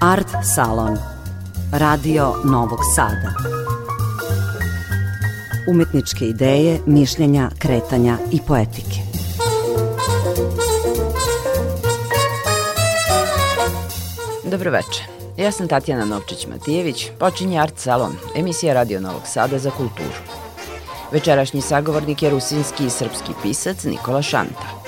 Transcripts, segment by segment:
Art Salon Radio Novog Sada Umetničke ideje, mišljenja, kretanja i poetike Dobro večer. Ja sam Tatjana Novčić-Matijević, počinje Art Salon, emisija Radio Novog Sada za kulturu. Večerašnji sagovornik je rusinski i srpski pisac Nikola Šanta.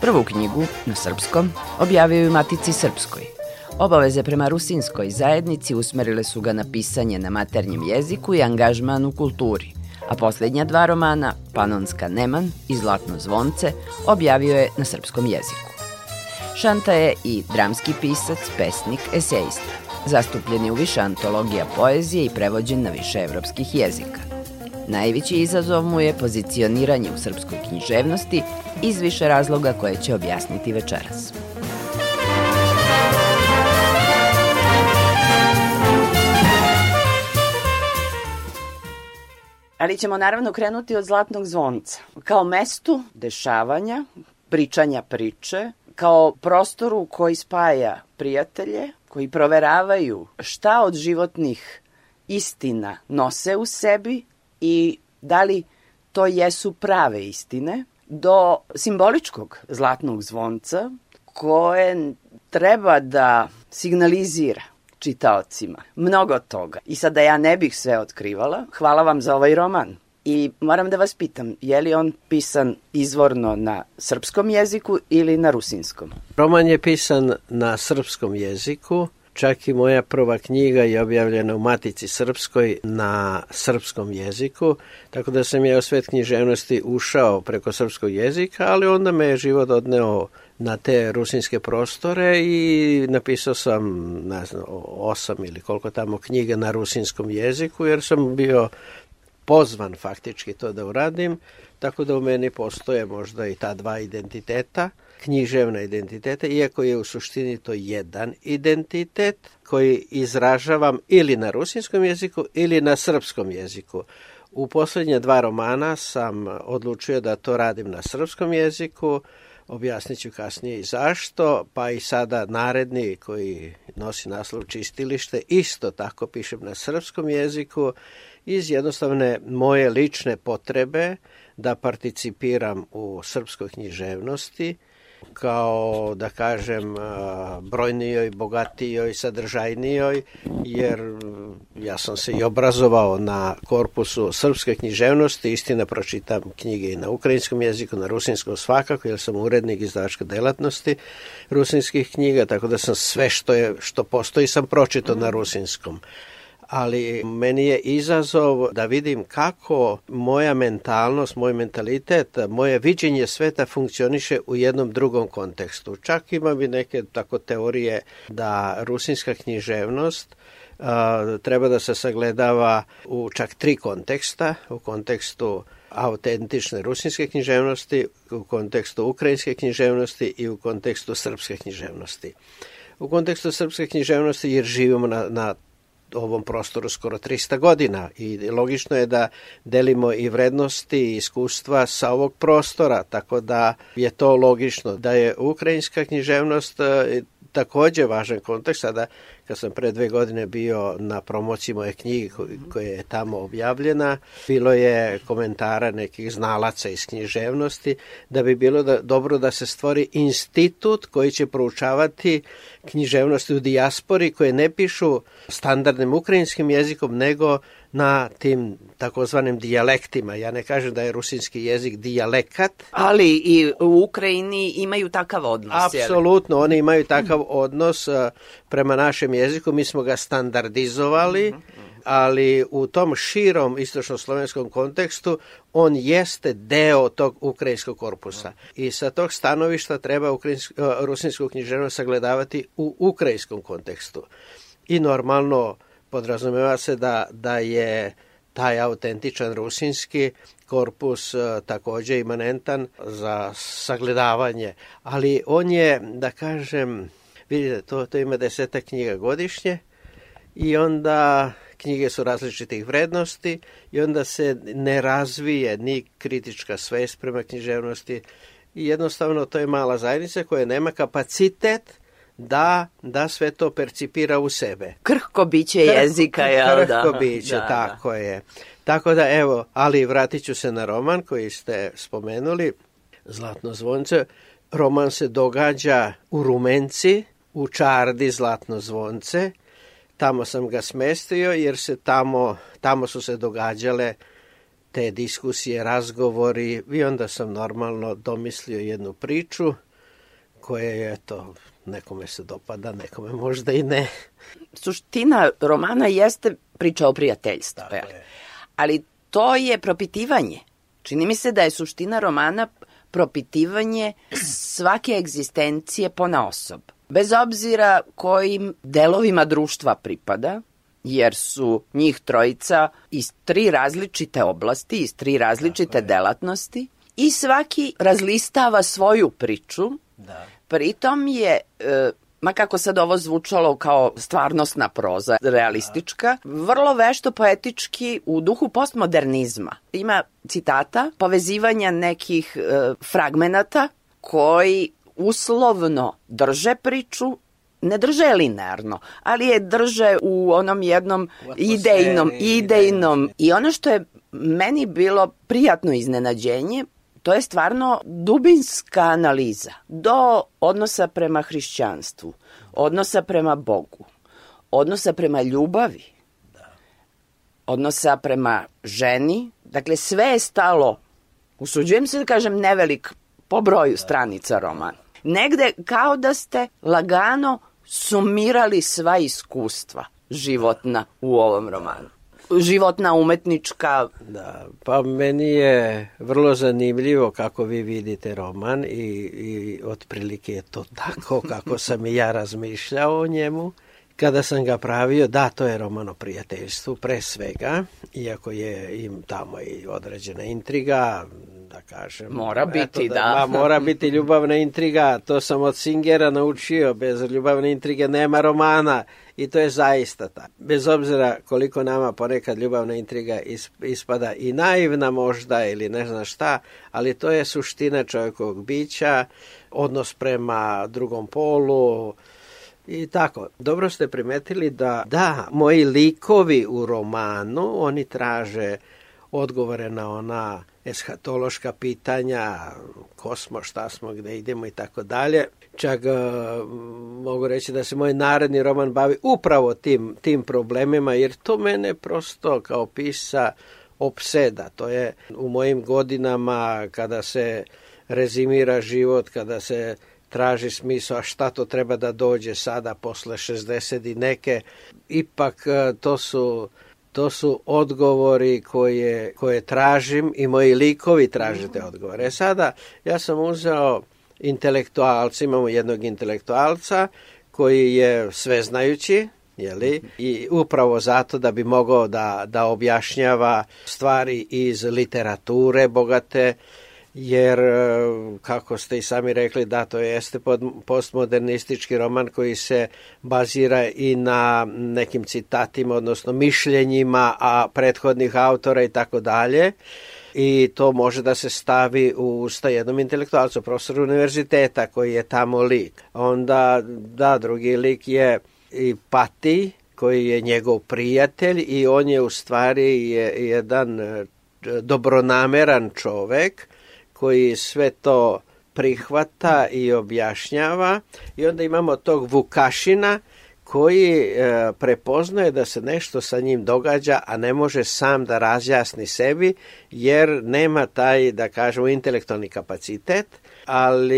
Prvu knjigu, na srpskom, objavio je u Matici Srpskoj – Obaveze prema rusinskoj zajednici usmerile su ga na pisanje na maternjem jeziku i angažman u kulturi, a posljednja dva romana, Panonska Neman i Zlatno zvonce, objavio je na srpskom jeziku. Šanta je i dramski pisac, pesnik, esejista. Zastupljen je u više antologija poezije i prevođen na više evropskih jezika. Najveći izazov mu je pozicioniranje u srpskoj književnosti iz više razloga koje će objasniti večeras. Ali ćemo naravno krenuti od Zlatnog zvonca. Kao mestu dešavanja, pričanja priče, kao prostoru koji spaja prijatelje, koji proveravaju šta od životnih istina nose u sebi i da li to jesu prave istine, do simboličkog zlatnog zvonca koje treba da signalizira čitaocima. Mnogo toga. I sada ja ne bih sve otkrivala. Hvala vam za ovaj roman. I moram da vas pitam, je li on pisan izvorno na srpskom jeziku ili na rusinskom? Roman je pisan na srpskom jeziku. Čak i moja prva knjiga je objavljena u Matici Srpskoj na srpskom jeziku, tako da sam ja u svet književnosti ušao preko srpskog jezika, ali onda me je život odneo na te rusinske prostore i napisao sam ne znam osam ili koliko tamo knjige na rusinskom jeziku jer sam bio pozvan faktički to da uradim tako da u meni postoje možda i ta dva identiteta književna identiteta iako je u suštini to jedan identitet koji izražavam ili na rusinskom jeziku ili na srpskom jeziku u posljednja dva romana sam odlučio da to radim na srpskom jeziku objasnit ću kasnije i zašto, pa i sada naredni koji nosi naslov čistilište, isto tako pišem na srpskom jeziku, iz jednostavne moje lične potrebe da participiram u srpskoj književnosti, kao da kažem brojnijoj, bogatijoj, sadržajnijoj jer mm, ja sam se i obrazovao na korpusu srpske književnosti, istina pročitam knjige i na ukrajinskom jeziku, na rusinskom svakako jer sam urednik izdavačke djelatnosti rusinskih knjiga, tako da sam sve što je što postoji sam pročitao na mhm. rusinskom ali meni je izazov da vidim kako moja mentalnost, moj mentalitet, moje viđenje sveta funkcioniše u jednom drugom kontekstu. Čak imam i neke tako teorije da rusinska književnost treba da se sagledava u čak tri konteksta, u kontekstu autentične rusinske književnosti, u kontekstu ukrajinske književnosti i u kontekstu srpske književnosti. U kontekstu srpske književnosti jer živimo na, na ovom prostoru skoro 300 godina i logično je da delimo i vrednosti i iskustva sa ovog prostora, tako da je to logično da je ukrajinska književnost e, također važan kontekst, sada kad sam pre dve godine bio na promociji moje knjige koja je tamo objavljena, bilo je komentara nekih znalaca iz književnosti da bi bilo da, dobro da se stvori institut koji će proučavati književnosti u dijaspori koje ne pišu standardnim ukrajinskim jezikom nego na tim takozvanim dijalektima. Ja ne kažem da je rusinski jezik dijalekat. Ali i u Ukrajini imaju takav odnos. Apsolutno, oni imaju takav odnos eh, prema našem jeziku, mi smo ga standardizovali, mhm, mhm. ali u tom širom istočno-slovenskom kontekstu on jeste deo tog ukrajinskog korpusa. Mhm. I sa tog stanovišta treba e, rusinsku književnost sagledavati u ukrajinskom kontekstu. I normalno podrazumeva se da, da je taj autentičan rusinski korpus e, također imanentan za sagledavanje. Ali on je, da kažem, Vidite, to, to ima desetak knjiga godišnje i onda knjige su različitih vrednosti i onda se ne razvije ni kritička svest prema književnosti i jednostavno to je mala zajednica koja nema kapacitet da, da sve to percipira u sebe. Krhko biće jezika, jel da? Krhko biće, tako da. je. Tako da evo, ali vratit ću se na roman koji ste spomenuli, Zlatno zvonce. Roman se događa u Rumenci, u Čardi Zlatno zvonce. Tamo sam ga smestio jer se tamo, tamo su se događale te diskusije, razgovori i onda sam normalno domislio jednu priču koja je to nekome se dopada, nekome možda i ne. Suština romana jeste priča o prijateljstvu. Ali to je propitivanje. Čini mi se da je suština romana propitivanje svake egzistencije na osobu bez obzira kojim delovima društva pripada, jer su njih trojica iz tri različite oblasti, iz tri različite delatnosti i svaki razlistava svoju priču. Da. Pritom je e, ma kako sad ovo zvučalo kao stvarnostna proza, realistička, vrlo vešto poetički u duhu postmodernizma. Ima citata, povezivanja nekih e, fragmenata koji uslovno drže priču, ne drže linearno, ali je drže u onom jednom idejnom, idejnom. I ono što je meni bilo prijatno iznenađenje, to je stvarno dubinska analiza do odnosa prema hrišćanstvu, odnosa prema Bogu, odnosa prema ljubavi, odnosa prema ženi. Dakle, sve je stalo, usuđujem se da kažem, nevelik po broju stranica romana. Negde kao da ste lagano sumirali sva iskustva životna u ovom romanu. Životna umetnička. Da, pa meni je vrlo zanimljivo kako vi vidite roman i, i otprilike je to tako kako sam i ja razmišljao o njemu kada sam ga pravio, da, to je romano prijateljstvo, pre svega, iako je im tamo i određena intriga, da kažem. Mora biti, da. da. mora biti ljubavna intriga, to sam od Singera naučio, bez ljubavne intrige nema romana i to je zaista ta. Bez obzira koliko nama ponekad ljubavna intriga ispada i naivna možda ili ne znam šta, ali to je suština čovjekovog bića, odnos prema drugom polu, i tako, dobro ste primetili da, da, moji likovi u romanu, oni traže odgovore na ona eshatološka pitanja, smo, šta smo, gdje idemo i tako dalje. Čak e, mogu reći da se moj naredni roman bavi upravo tim, tim problemima, jer to mene prosto kao pisa opseda. To je u mojim godinama kada se rezimira život, kada se traži smisao, a šta to treba da dođe sada posle 60 i neke. Ipak e, to su, to su odgovori koje, koje tražim i moji likovi tražite odgovore. E sada ja sam uzeo intelektualca, imamo jednog intelektualca koji je sveznajući, jeli? I upravo zato da bi mogao da, da objašnjava stvari iz literature bogate, jer e, kako ste i sami rekli da to jeste postmodernistički roman koji se bazira i na nekim citatima odnosno mišljenjima a prethodnih autora i tako dalje i to može da se stavi u usta jednom intelektualcu, profesoru univerziteta koji je tamo lik. Onda, da, drugi lik je i Pati koji je njegov prijatelj i on je u stvari jedan e, dobronameran čovek koji sve to prihvata i objašnjava i onda imamo tog Vukašina koji e, prepoznaje da se nešto sa njim događa, a ne može sam da razjasni sebi jer nema taj, da kažemo, intelektualni kapacitet, ali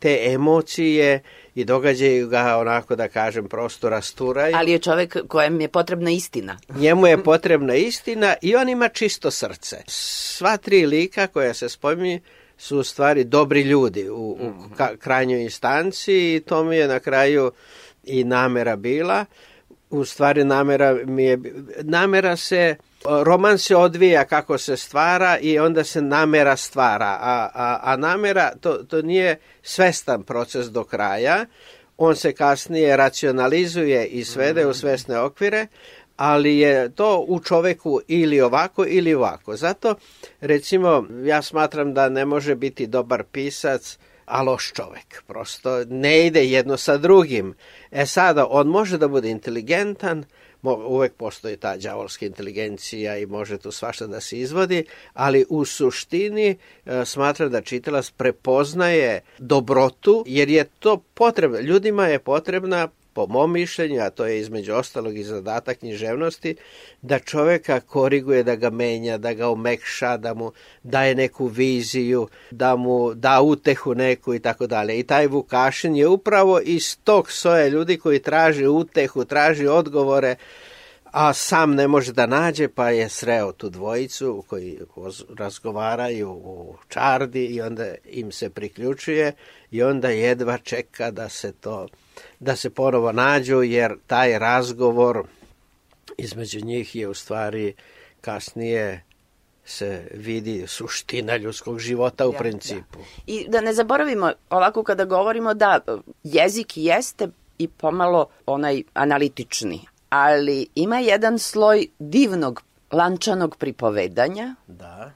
te emocije i događaju ga onako da kažem prosto rasturaju. Ali je čovjek kojem je potrebna istina. Njemu je potrebna istina i on ima čisto srce. Sva tri lika koja se spominje su u stvari dobri ljudi u, mhm. krajnjoj instanci i to mi je na kraju i namera bila. U stvari mi je namera se Roman se odvija kako se stvara i onda se namjera stvara, a, a, a namjera to, to nije svestan proces do kraja, on se kasnije racionalizuje i svede u mhm. svesne okvire, ali je to u čoveku ili ovako ili ovako. Zato, recimo, ja smatram da ne može biti dobar pisac, a loš čovek. Prosto ne ide jedno sa drugim. E sada, on može da bude inteligentan, uvek postoji ta đavolska inteligencija i može tu svašta da se izvodi, ali u suštini e, smatram da čitalac prepoznaje dobrotu jer je to potrebno. Ljudima je potrebna po mom mišljenju, a to je između ostalog i zadatak književnosti, da čoveka koriguje, da ga menja, da ga omekša, da mu daje neku viziju, da mu da utehu neku i tako dalje. I taj Vukašin je upravo iz tog soja ljudi koji traži utehu, traži odgovore, a sam ne može da nađe, pa je sreo tu dvojicu koji razgovaraju u čardi i onda im se priključuje i onda jedva čeka da se to da se ponovo nađu jer taj razgovor između njih je u stvari kasnije se vidi suština ljudskog života u principu. Da. I da ne zaboravimo, ovako kada govorimo da jezik jeste i pomalo onaj analitični, ali ima jedan sloj divnog lančanog pripovedanja. Da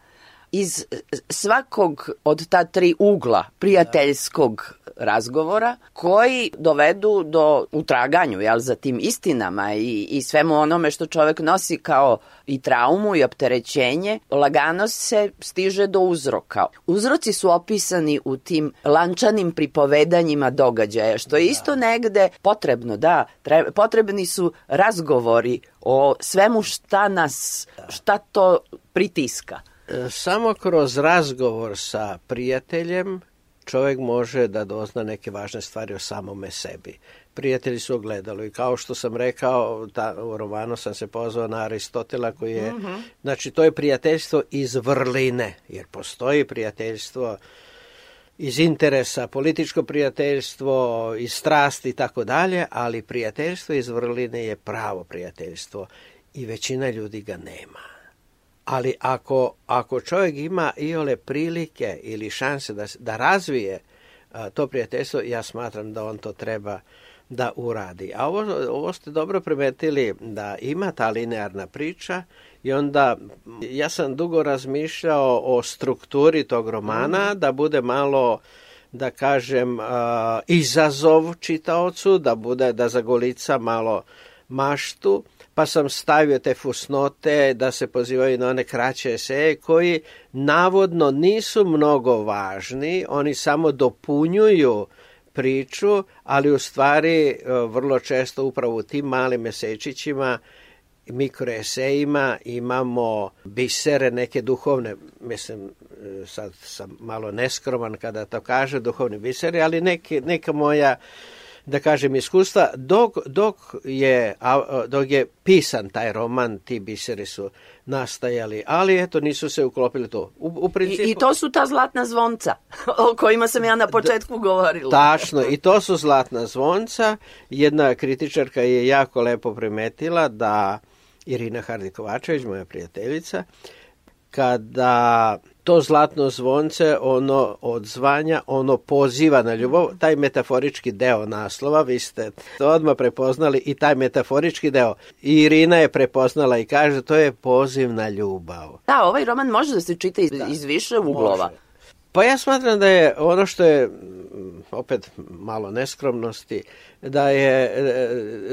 iz e, svakog od ta tri ugla prijateljskog razgovora koji dovedu do utraganju jel, za tim istinama i, i svemu onome što čovjek nosi kao i traumu i opterećenje, lagano se stiže do uzroka. Uzroci su opisani u tim lančanim pripovedanjima događaja, što je isto negde potrebno, da, potrebni su razgovori o svemu šta nas, šta to pritiska. E, samo kroz razgovor sa prijateljem čovjek može da dozna neke važne stvari o samome sebi. Prijatelji su ogledali i kao što sam rekao, ta, u romanu sam se pozvao na Aristotela koji je, mhm. znači to je prijateljstvo iz vrline, jer postoji prijateljstvo iz interesa, političko prijateljstvo, iz strasti i tako dalje, ali prijateljstvo iz vrline je pravo prijateljstvo i većina ljudi ga nema ali ako, ako čovjek ima iole prilike ili šanse da, da razvije to prijateljstvo, ja smatram da on to treba da uradi. A ovo, ovo ste dobro primetili da ima ta linearna priča i onda ja sam dugo razmišljao o strukturi tog romana, mhm. da bude malo da kažem izazov čitaocu, da bude da zagolica malo maštu, pa sam stavio te fusnote da se pozivaju na one kraće eseje koji navodno nisu mnogo važni, oni samo dopunjuju priču, ali u stvari e, vrlo često upravo u tim malim mesečićima mikroesejima imamo bisere neke duhovne, mislim e, sad sam malo neskroman kada to kaže, duhovni biseri, ali neke, neka moja da kažem iskustva dok, dok, je, dok je pisan taj roman ti biseri su nastajali ali eto nisu se uklopili to u, I, I, to su ta zlatna zvonca o kojima sam ja na početku govorila tačno i to su zlatna zvonca jedna kritičarka je jako lepo primetila da Irina Hardikovačević moja prijateljica kada to zlatno zvonce ono odzvanja, ono poziva na ljubav, taj metaforički deo naslova, vi ste to odmah prepoznali i taj metaforički deo. I Irina je prepoznala i kaže to je poziv na ljubav. Da, ovaj roman može da se čita iz, više uglova. Pa ja smatram da je ono što je, mm, opet malo neskromnosti, da je e,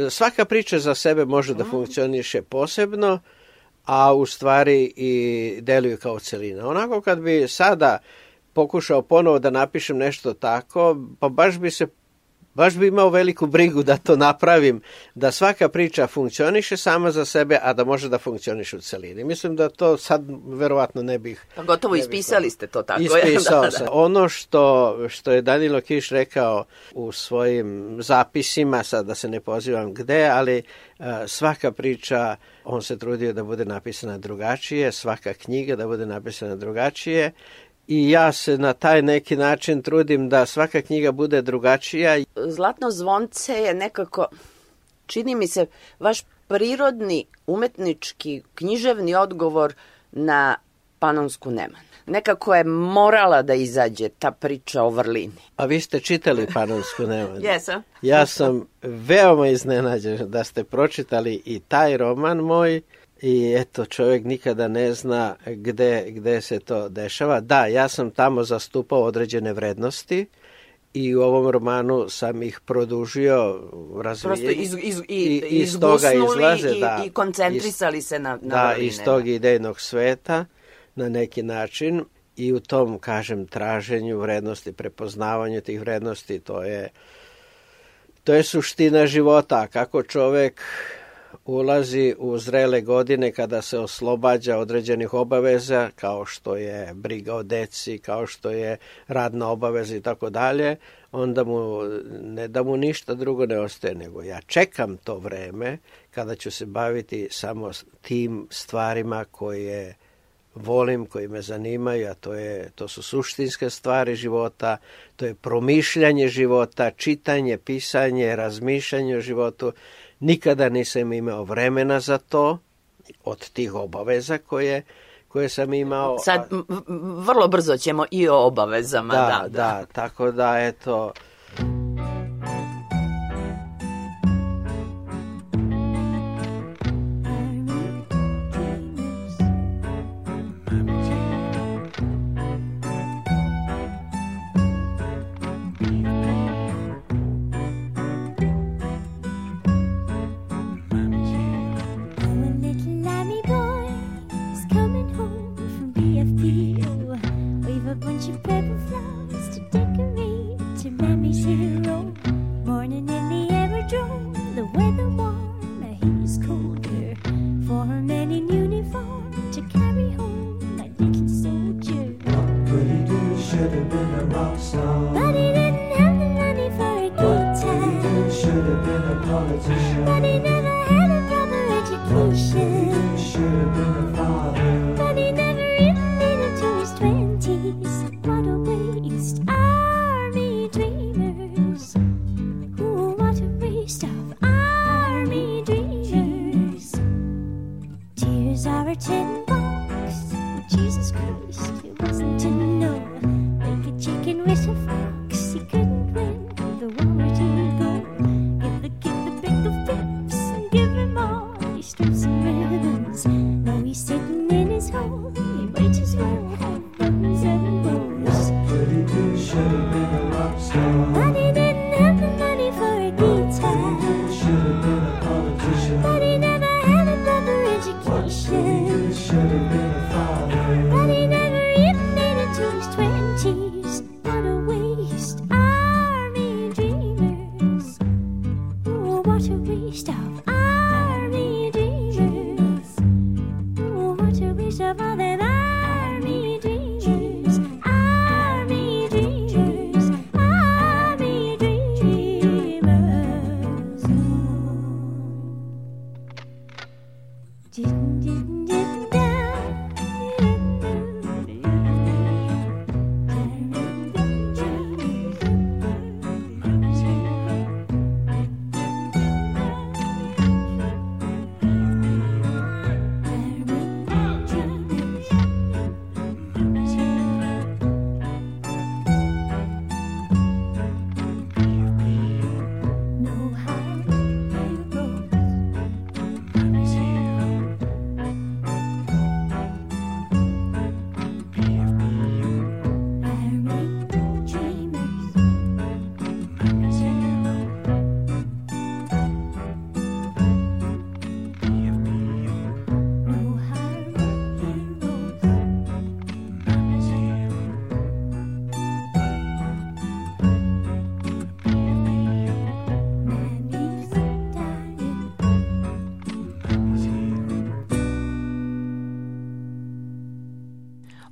e, svaka priča za sebe može da mm. funkcioniše posebno, a u stvari i deluju kao celina. Onako kad bi sada pokušao ponovo da napišem nešto tako, pa baš bi se baš bi imao veliku brigu da to napravim, da svaka priča funkcioniše sama za sebe, a da može da funkcioniše u celini. Mislim da to sad verovatno ne bih... Pa gotovo ispisali ste to tako. Ispisao sam. Ono što, što je Danilo Kiš rekao u svojim zapisima, sad da se ne pozivam gde, ali e, svaka priča, on se trudio da bude napisana drugačije, svaka knjiga da bude napisana drugačije i ja se na taj neki način trudim da svaka knjiga bude drugačija. Zlatno zvonce je nekako, čini mi se, vaš prirodni umetnički književni odgovor na panonsku neman. Nekako je morala da izađe ta priča o vrlini. A vi ste čitali panonsku neman. Jesam. ja sam veoma iznenađen da ste pročitali i taj roman moj i eto čovjek nikada ne zna gde, se to dešava. Da, ja sam tamo zastupao određene vrednosti i u ovom romanu sam ih produžio, iz, iz, i, iz toga izlaze, i, da, i koncentrisali iz, se na, na da, vrline, iz tog idejnog sveta na neki način i u tom, kažem, traženju vrednosti, prepoznavanju tih vrednosti, to je, to je suština života, kako čovjek ulazi u zrele godine kada se oslobađa određenih obaveza kao što je briga o deci, kao što je radna obaveza i tako dalje, onda mu ne da mu ništa drugo ne ostaje nego ja čekam to vreme kada ću se baviti samo tim stvarima koje volim, koje me zanimaju, a to, je, to su suštinske stvari života, to je promišljanje života, čitanje, pisanje, razmišljanje o životu Nikada nisam imao vremena za to, od tih obaveza koje, koje sam imao. Sad vrlo brzo ćemo i o obavezama. Da, da, da tako da eto...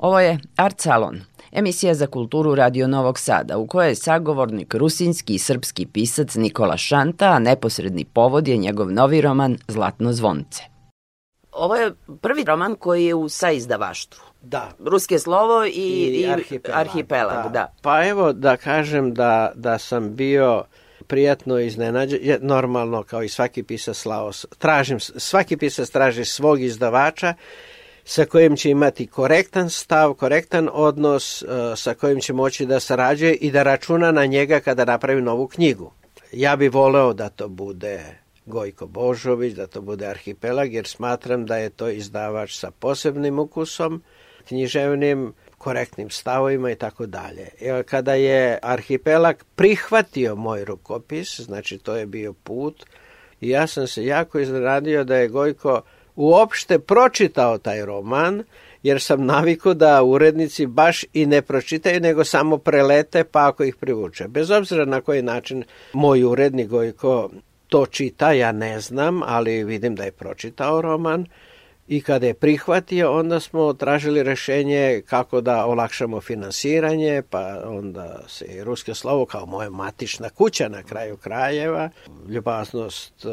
Ovo je Art Salon, emisija za kulturu Radio Novog Sada, u kojoj je sagovornik rusinski i srpski pisac Nikola Šanta, a neposredni povod je njegov novi roman Zlatno zvonce. Ovo je prvi roman koji je u saizdavaštvu. Da. Ruske slovo i, I, arhipelag. da. Pa evo da kažem da, da sam bio prijatno iznenađen, normalno kao i svaki pisac slavos. tražim, svaki pisac traži svog izdavača sa kojim će imati korektan stav, korektan odnos, e, sa kojim će moći da sarađuje i da računa na njega kada napravi novu knjigu. Ja bi voleo da to bude Gojko Božović, da to bude Arhipelag, jer smatram da je to izdavač sa posebnim ukusom, književnim, korektnim stavovima i tako dalje. E, kada je Arhipelag prihvatio moj rukopis, znači to je bio put, ja sam se jako izradio da je Gojko uopšte pročitao taj roman, jer sam naviku da urednici baš i ne pročitaju, nego samo prelete pa ako ih privuče. Bez obzira na koji način moj urednik Gojko to čita, ja ne znam, ali vidim da je pročitao roman i kada je prihvatio onda smo tražili rješenje kako da olakšamo financiranje pa onda se i ruske slovo kao moja matična kuća na kraju krajeva ljubaznost eh,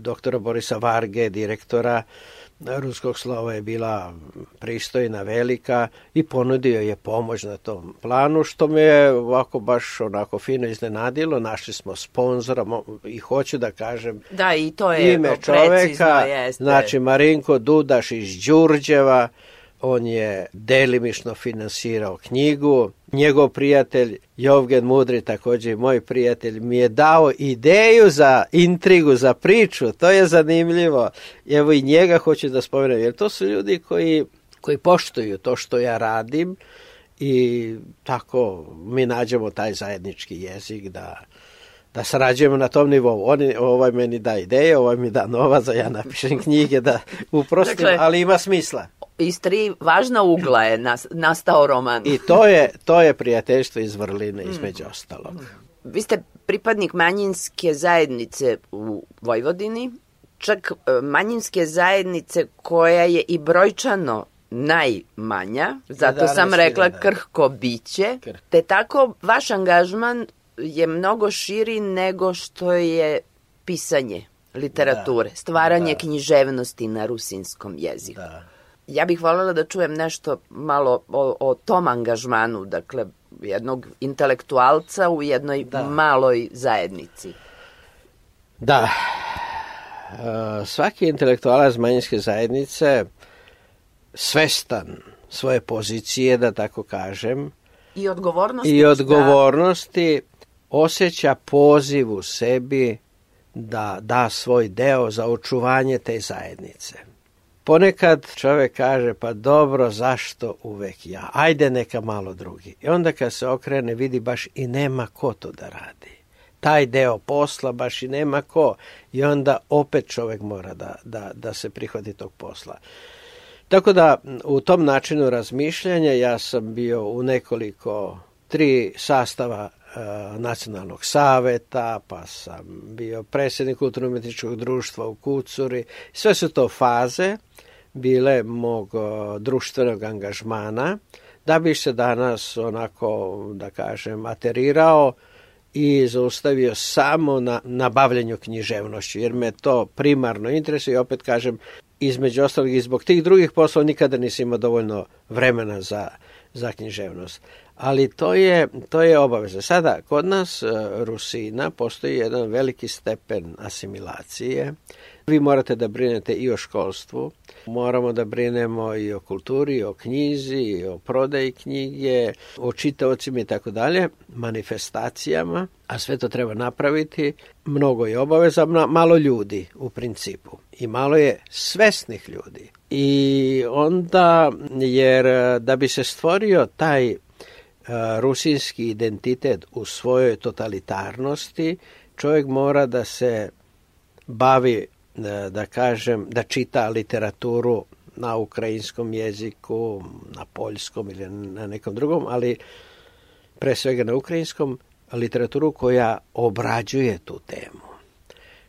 doktora Borisa Varge direktora ruskog slova je bila pristojna, velika i ponudio je pomoć na tom planu, što me je ovako baš onako fino iznenadilo. Našli smo sponzora i hoću da kažem da, i to je ime čoveka, jeste. znači Marinko Dudaš iz Đurđeva, on je delimišno financirao knjigu. Njegov prijatelj Jovgen Mudri, također i moj prijatelj, mi je dao ideju za intrigu, za priču. To je zanimljivo. Evo i njega hoću da spomenem, jer to su ljudi koji, koji poštuju to što ja radim i tako mi nađemo taj zajednički jezik da da sarađujemo na tom nivou. Oni, ovaj meni da ideje, ovaj mi da novac, ja napišem knjige da uprostim, dakle, ali ima smisla iz tri važna ugla je nastao roman. I to je, to je prijateljstvo iz vrline, mm. između ostalog. Mm. Vi ste pripadnik manjinske zajednice u Vojvodini, čak e, manjinske zajednice koja je i brojčano najmanja, zato sam rekla krhko biće, te tako vaš angažman je mnogo širi nego što je pisanje literature, stvaranje književnosti na rusinskom jeziku. Da ja bih voljela da čujem nešto malo o, tom angažmanu, dakle, jednog intelektualca u jednoj maloj zajednici. Da. E, svaki intelektualac manjinske zajednice svestan svoje pozicije, da tako kažem, i odgovornosti, i odgovornosti osjeća poziv u sebi da da svoj deo za očuvanje te zajednice. Ponekad čovjek kaže pa dobro zašto uvek ja, ajde neka malo drugi. I onda kad se okrene vidi baš i nema ko to da radi. Taj deo posla baš i nema ko i onda opet čovjek mora da, da, da se prihodi tog posla. Tako da u tom načinu razmišljanja ja sam bio u nekoliko tri sastava E, nacionalnog saveta, pa sam bio predsjednik kulturno društva u Kucuri. Sve su to faze bile mog e, društvenog angažmana da bi se danas onako, da kažem, aterirao i zaustavio samo na, nabavljanju književnošću, jer me to primarno interesuje i opet kažem, između ostalog i zbog tih drugih poslova nikada nisam imao dovoljno vremena za, za književnost ali to je, to je obaveza. Sada, kod nas e, Rusina postoji jedan veliki stepen asimilacije. Vi morate da brinete i o školstvu, moramo da brinemo i o kulturi, i o knjizi, i o prodaji knjige, o čitavcima i tako dalje, manifestacijama, a sve to treba napraviti. Mnogo je obaveza, malo ljudi u principu i malo je svesnih ljudi. I onda, jer e, da bi se stvorio taj E, rusinski identitet u svojoj totalitarnosti, čovjek mora da se bavi, e, da kažem, da čita literaturu na ukrajinskom jeziku, na poljskom ili na nekom drugom, ali pre svega na ukrajinskom, literaturu koja obrađuje tu temu.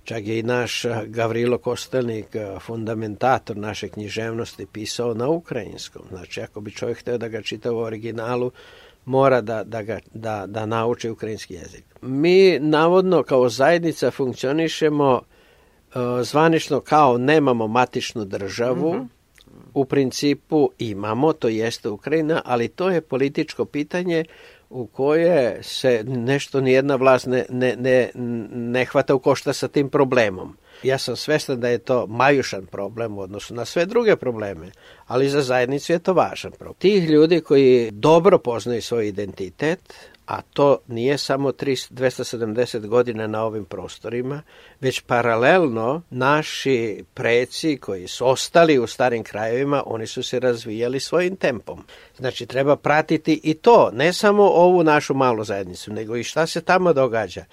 Čak je i naš e, Gavrilo Kostelnik, fundamentator naše književnosti, pisao na ukrajinskom. Znači, ako bi čovjek htio da ga čita u originalu, mora da, da, ga, da, da nauči ukrajinski jezik. Mi navodno kao zajednica funkcionišemo e, zvanično kao nemamo matičnu državu, mhm. u principu imamo, to jeste Ukrajina, ali to je političko pitanje u koje se nešto nijedna vlast ne, ne, ne, ne hvata u košta sa tim problemom. Ja sam svestan da je to majušan problem u odnosu na sve druge probleme, ali za zajednicu je to važan problem. Tih ljudi koji dobro poznaju svoj identitet, a to nije samo 270 godina na ovim prostorima, već paralelno naši preci koji su ostali u starim krajevima, oni su se razvijali svojim tempom. Znači treba pratiti i to, ne samo ovu našu malu zajednicu, nego i šta se tamo događa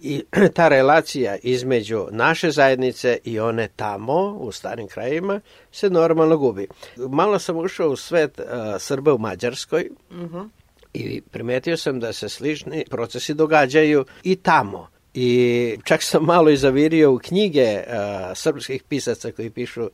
i ta relacija između naše zajednice i one tamo u starim krajevima se normalno gubi. Malo sam ušao u svet uh, u Mađarskoj mhm. i primetio sam da se slični procesi događaju i tamo. I čak sam malo i zavirio u knjige e, srpskih pisaca koji pišu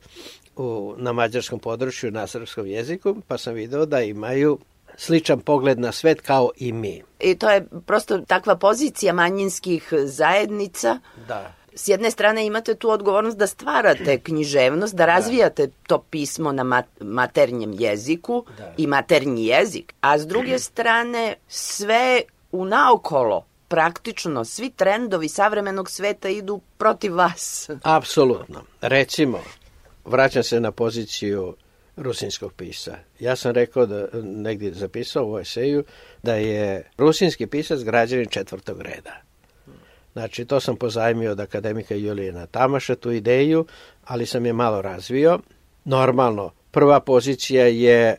u, na mađarskom području na srpskom jeziku, pa sam video da imaju sličan pogled na svet kao i mi. I to je prosto takva pozicija manjinskih zajednica. Da. S jedne strane imate tu odgovornost da stvarate književnost, da razvijate to pismo na maternjem jeziku i maternji jezik, a s druge strane sve u naokolo praktično svi trendovi savremenog sveta idu protiv vas. Apsolutno. Recimo, vraćam se na poziciju rusinskog pisa. Ja sam rekao da negdje zapisao u eseju da je rusinski pisac građanin četvrtog reda. Znači, to sam pozajmio od akademika Julijena Tamaša, tu ideju, ali sam je malo razvio. Normalno, prva pozicija je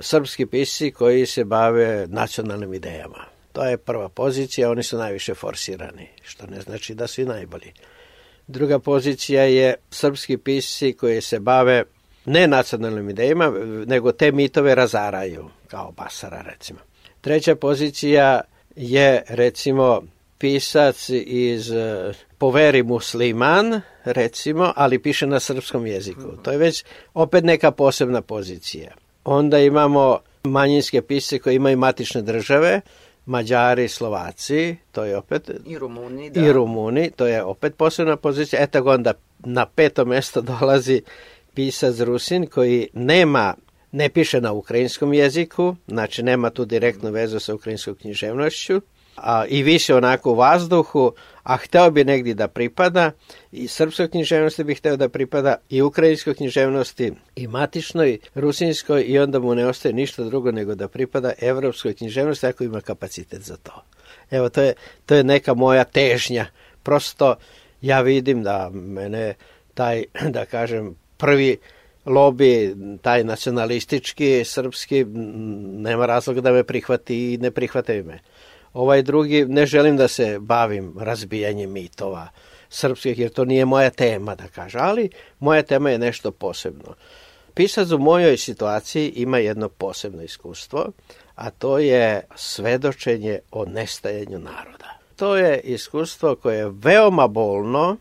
srpski pisci koji se bave nacionalnim idejama. To je prva pozicija, oni su najviše forsirani, što ne znači da su i najbolji. Druga pozicija je srpski pisci koji se bave ne nacionalnim idejima, nego te mitove razaraju, kao Basara recimo. Treća pozicija je recimo pisac iz e, poveri musliman, recimo, ali piše na srpskom jeziku. To je već opet neka posebna pozicija. Onda imamo manjinske pisce koje imaju matične države, Mađari, Slovaci, to je opet... I Rumuni, da. I Rumuni, to je opet posebna pozicija. Eto onda na peto mjesto dolazi pisac Rusin koji nema ne piše na ukrajinskom jeziku, znači nema tu direktnu vezu sa ukrajinskom književnošću, a, i više onako u vazduhu, a hteo bi negdje da pripada i srpskoj književnosti bi hteo da pripada i ukrajinskoj književnosti i matičnoj, rusinskoj i onda mu ne ostaje ništa drugo nego da pripada evropskoj književnosti ako ima kapacitet za to. Evo, to je, to je neka moja težnja. Prosto ja vidim da mene taj, da kažem, prvi lobi, taj nacionalistički, srpski, nema razloga da me prihvati i ne prihvate me. Ovaj drugi, ne želim da se bavim razbijanjem mitova srpskih, jer to nije moja tema, da kažem, ali moja tema je nešto posebno. Pisac u mojoj situaciji ima jedno posebno iskustvo, a to je svedočenje o nestajanju naroda. To je iskustvo koje je veoma bolno,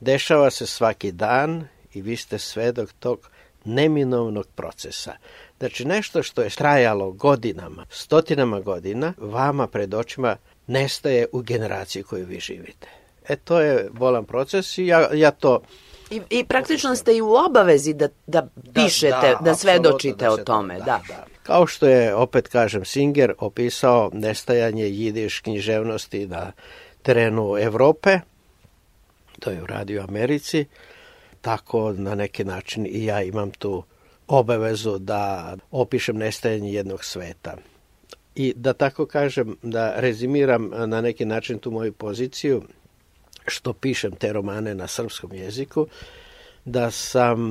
dešava se svaki dan i vi ste svedok tog neminovnog procesa. Znači nešto što je trajalo godinama, stotinama godina, vama pred očima nestaje u generaciji koju vi živite. E to je bolan proces i ja, ja to... I, I praktično ste i u obavezi da, da pišete, da, da, svedočite o tome. Da, Kao što je, opet kažem, Singer opisao nestajanje jidiš književnosti na terenu Europe, to je u u Americi, tako na neki način i ja imam tu obavezu da opišem nestajanje jednog sveta. I da tako kažem, da rezimiram na neki način tu moju poziciju, što pišem te romane na srpskom jeziku, da sam,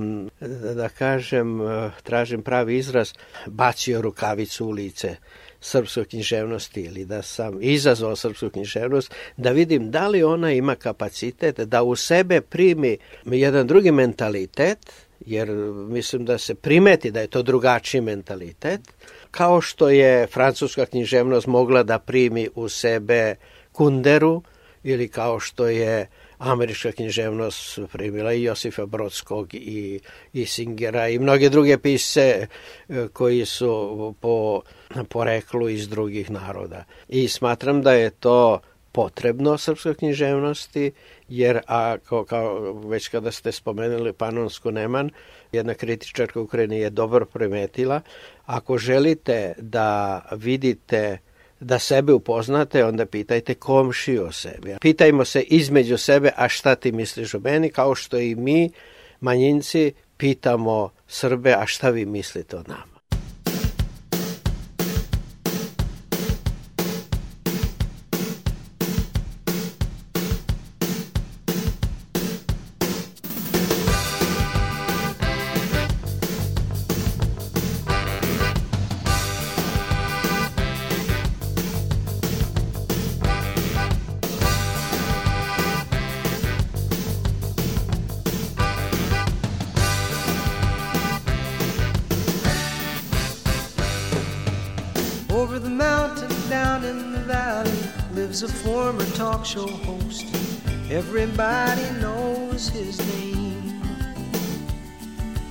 da kažem, tražim pravi izraz, bacio rukavicu u lice srpskoj književnosti ili da sam izazvao srpsku književnost, da vidim da li ona ima kapacitet da u sebe primi jedan drugi mentalitet, jer mislim da se primeti da je to drugačiji mentalitet, kao što je francuska književnost mogla da primi u sebe Kunderu ili kao što je američka književnost primila i Josifa Brodskog i singera i mnoge druge pise e, koji su po poreklu iz drugih naroda. I smatram da je to potrebno srpskoj književnosti, jer ako, kao, već kada ste spomenuli Panonsku Neman, jedna kritičarka Ukrajine je dobro primetila, ako želite da vidite da sebe upoznate, onda pitajte komši o sebi. Pitajmo se između sebe, a šta ti misliš o meni, kao što i mi, manjinci, pitamo Srbe, a šta vi mislite o nama. Over the mountain, down in the valley, lives a former talk show host. Everybody knows his name.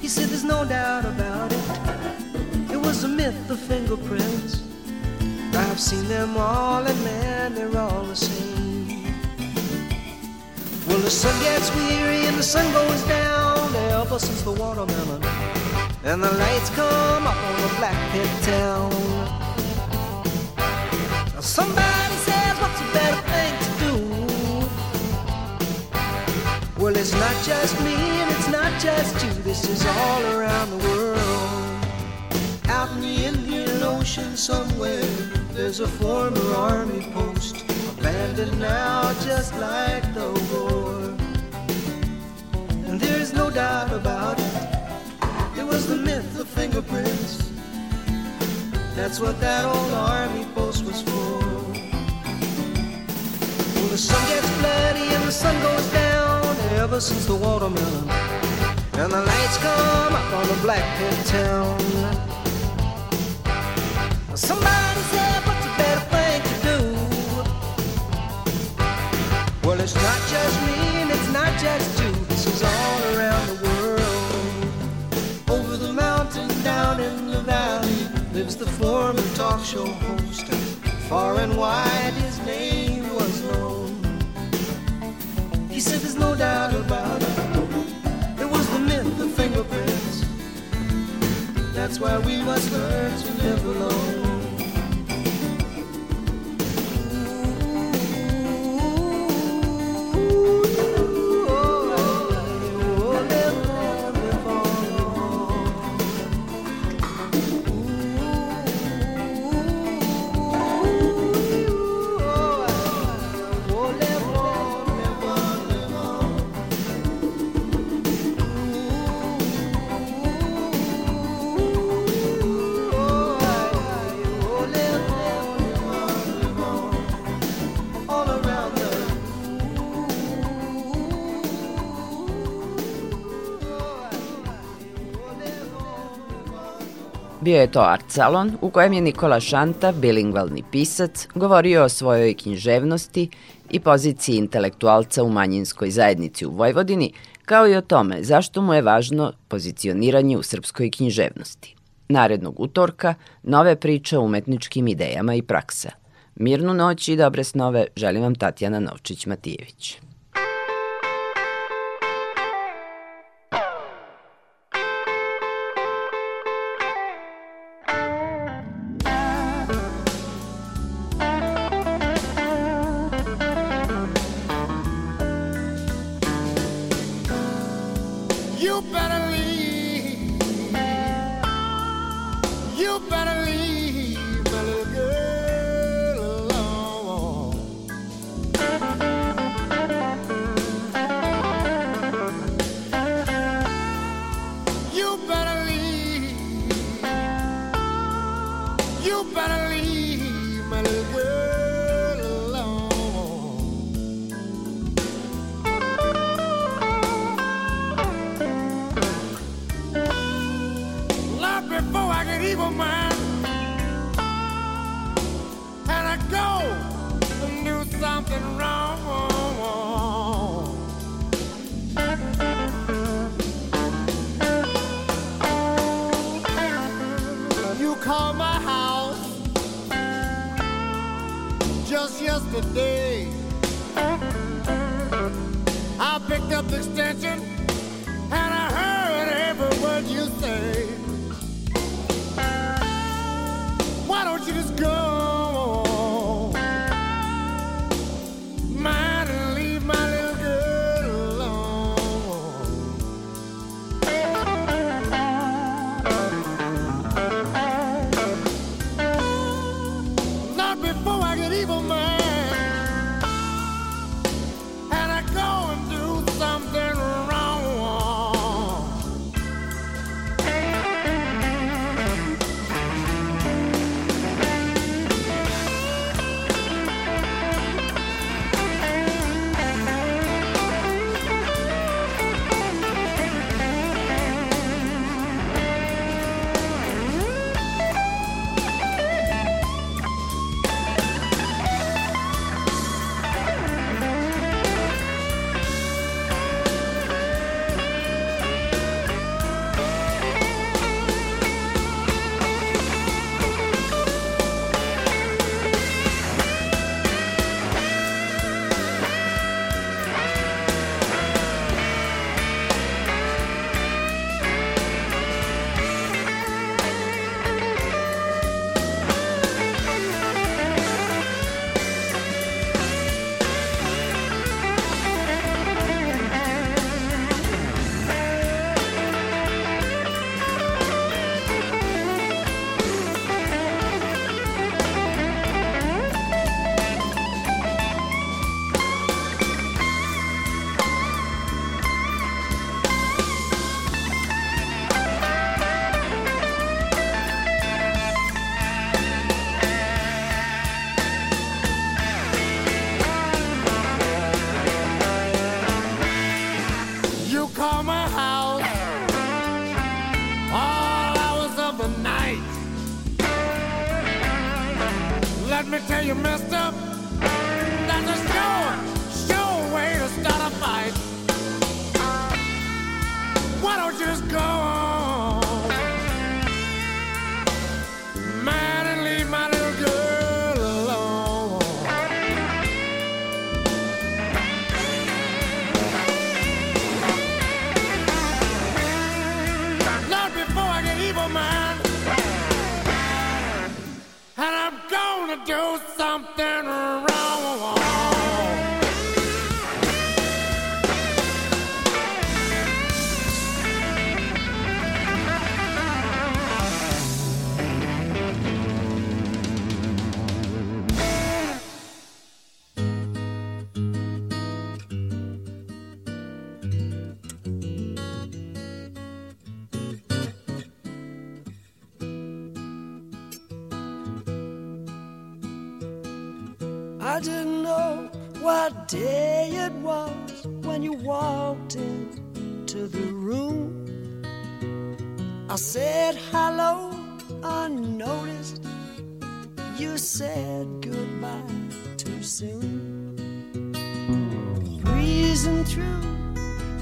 He said, There's no doubt about it. It was a myth, of fingerprints. I've seen them all, and man, they're all the same. Well, the sun gets weary and the sun goes down. Ever since the watermelon, and the lights come up on the black pit town. Somebody says, what's a better thing to do? Well, it's not just me and it's not just you. This is all around the world. Out in the Indian Ocean somewhere, there's a former army post. Abandoned now just like the war. And there's no doubt about it. It was the myth of fingerprints that's what that old army post was for. Well, the sun gets bloody and the sun goes down ever since the watermelon. And the lights come up on the black pit town. Somebody said, what's a better thing to do? Well, it's not just me and it's not just you. This is all show host. Far and wide, his name was known. He said, There's no doubt about it. It was the myth, of fingerprints. That's why we must learn to live alone. Bio je to art salon u kojem je Nikola Šanta, bilingvalni pisac, govorio o svojoj književnosti i poziciji intelektualca u manjinskoj zajednici u Vojvodini, kao i o tome zašto mu je važno pozicioniranje u srpskoj književnosti. Narednog utorka nove priče o umetničkim idejama i praksa. Mirnu noć i dobre snove želim vam Tatjana Novčić-Matijević. woman. And I go and do something wrong. You called my house just yesterday. I picked up the extension. me tell you Mister, That's a sure, sure way to start a fight. Why don't you just go on? something wrong. day it was when you walked into the room. I said hello unnoticed. You said goodbye too soon. Breezing through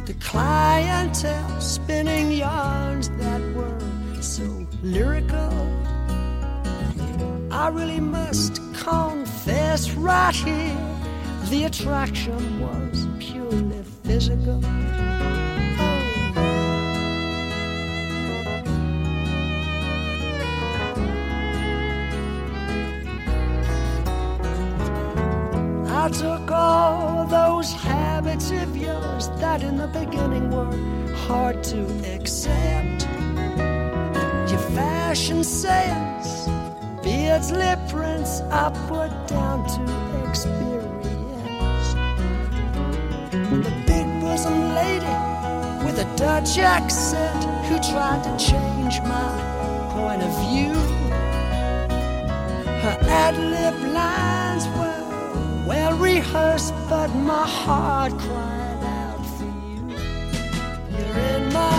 the clientele, spinning yarns that were so lyrical. I really must confess right here the attraction was purely physical. I took all those habits of yours that in the beginning were hard to accept. Your fashion sales, beards, lip prints, I put down to experience. was a lady with a Dutch accent who tried to change my point of view. Her ad lib lines were well rehearsed, but my heart cried out for you. You're in my